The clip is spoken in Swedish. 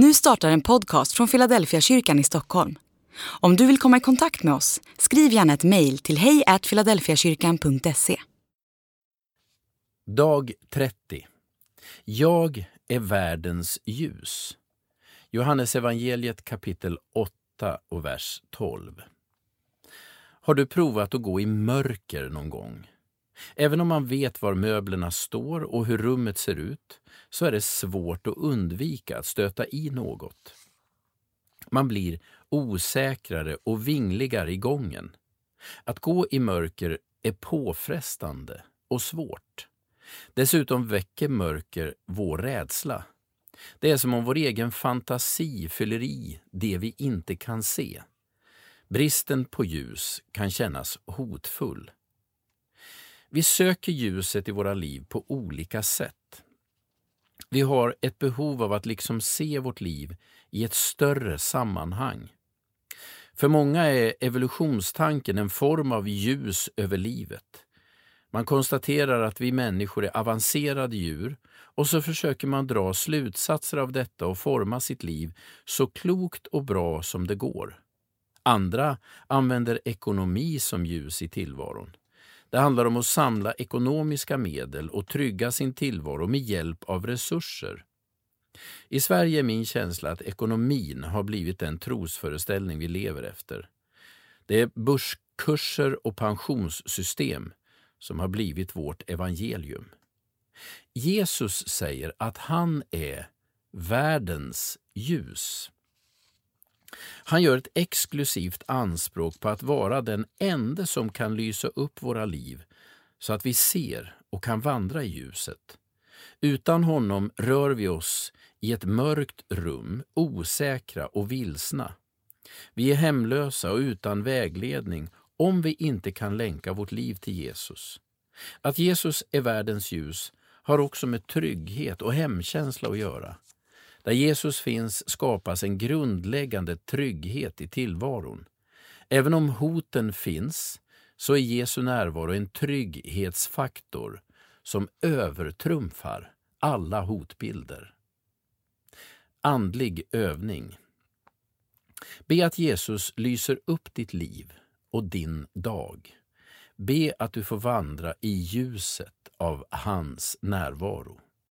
Nu startar en podcast från Philadelphia kyrkan i Stockholm. Om du vill komma i kontakt med oss, skriv gärna ett mejl till hejfiladelfiakyrkan.se. Dag 30. Jag är världens ljus. Johannes evangeliet kapitel 8 och vers 12. Har du provat att gå i mörker någon gång? Även om man vet var möblerna står och hur rummet ser ut så är det svårt att undvika att stöta i något. Man blir osäkrare och vingligare i gången. Att gå i mörker är påfrestande och svårt. Dessutom väcker mörker vår rädsla. Det är som om vår egen fantasi fyller i det vi inte kan se. Bristen på ljus kan kännas hotfull. Vi söker ljuset i våra liv på olika sätt. Vi har ett behov av att liksom se vårt liv i ett större sammanhang. För många är evolutionstanken en form av ljus över livet. Man konstaterar att vi människor är avancerade djur och så försöker man dra slutsatser av detta och forma sitt liv så klokt och bra som det går. Andra använder ekonomi som ljus i tillvaron. Det handlar om att samla ekonomiska medel och trygga sin tillvaro med hjälp av resurser. I Sverige är min känsla att ekonomin har blivit den trosföreställning vi lever efter. Det är börskurser och pensionssystem som har blivit vårt evangelium. Jesus säger att han är världens ljus. Han gör ett exklusivt anspråk på att vara den ende som kan lysa upp våra liv så att vi ser och kan vandra i ljuset. Utan honom rör vi oss i ett mörkt rum, osäkra och vilsna. Vi är hemlösa och utan vägledning om vi inte kan länka vårt liv till Jesus. Att Jesus är världens ljus har också med trygghet och hemkänsla att göra. Där Jesus finns skapas en grundläggande trygghet i tillvaron. Även om hoten finns så är Jesu närvaro en trygghetsfaktor som övertrumfar alla hotbilder. Andlig övning. Be att Jesus lyser upp ditt liv och din dag. Be att du får vandra i ljuset av hans närvaro.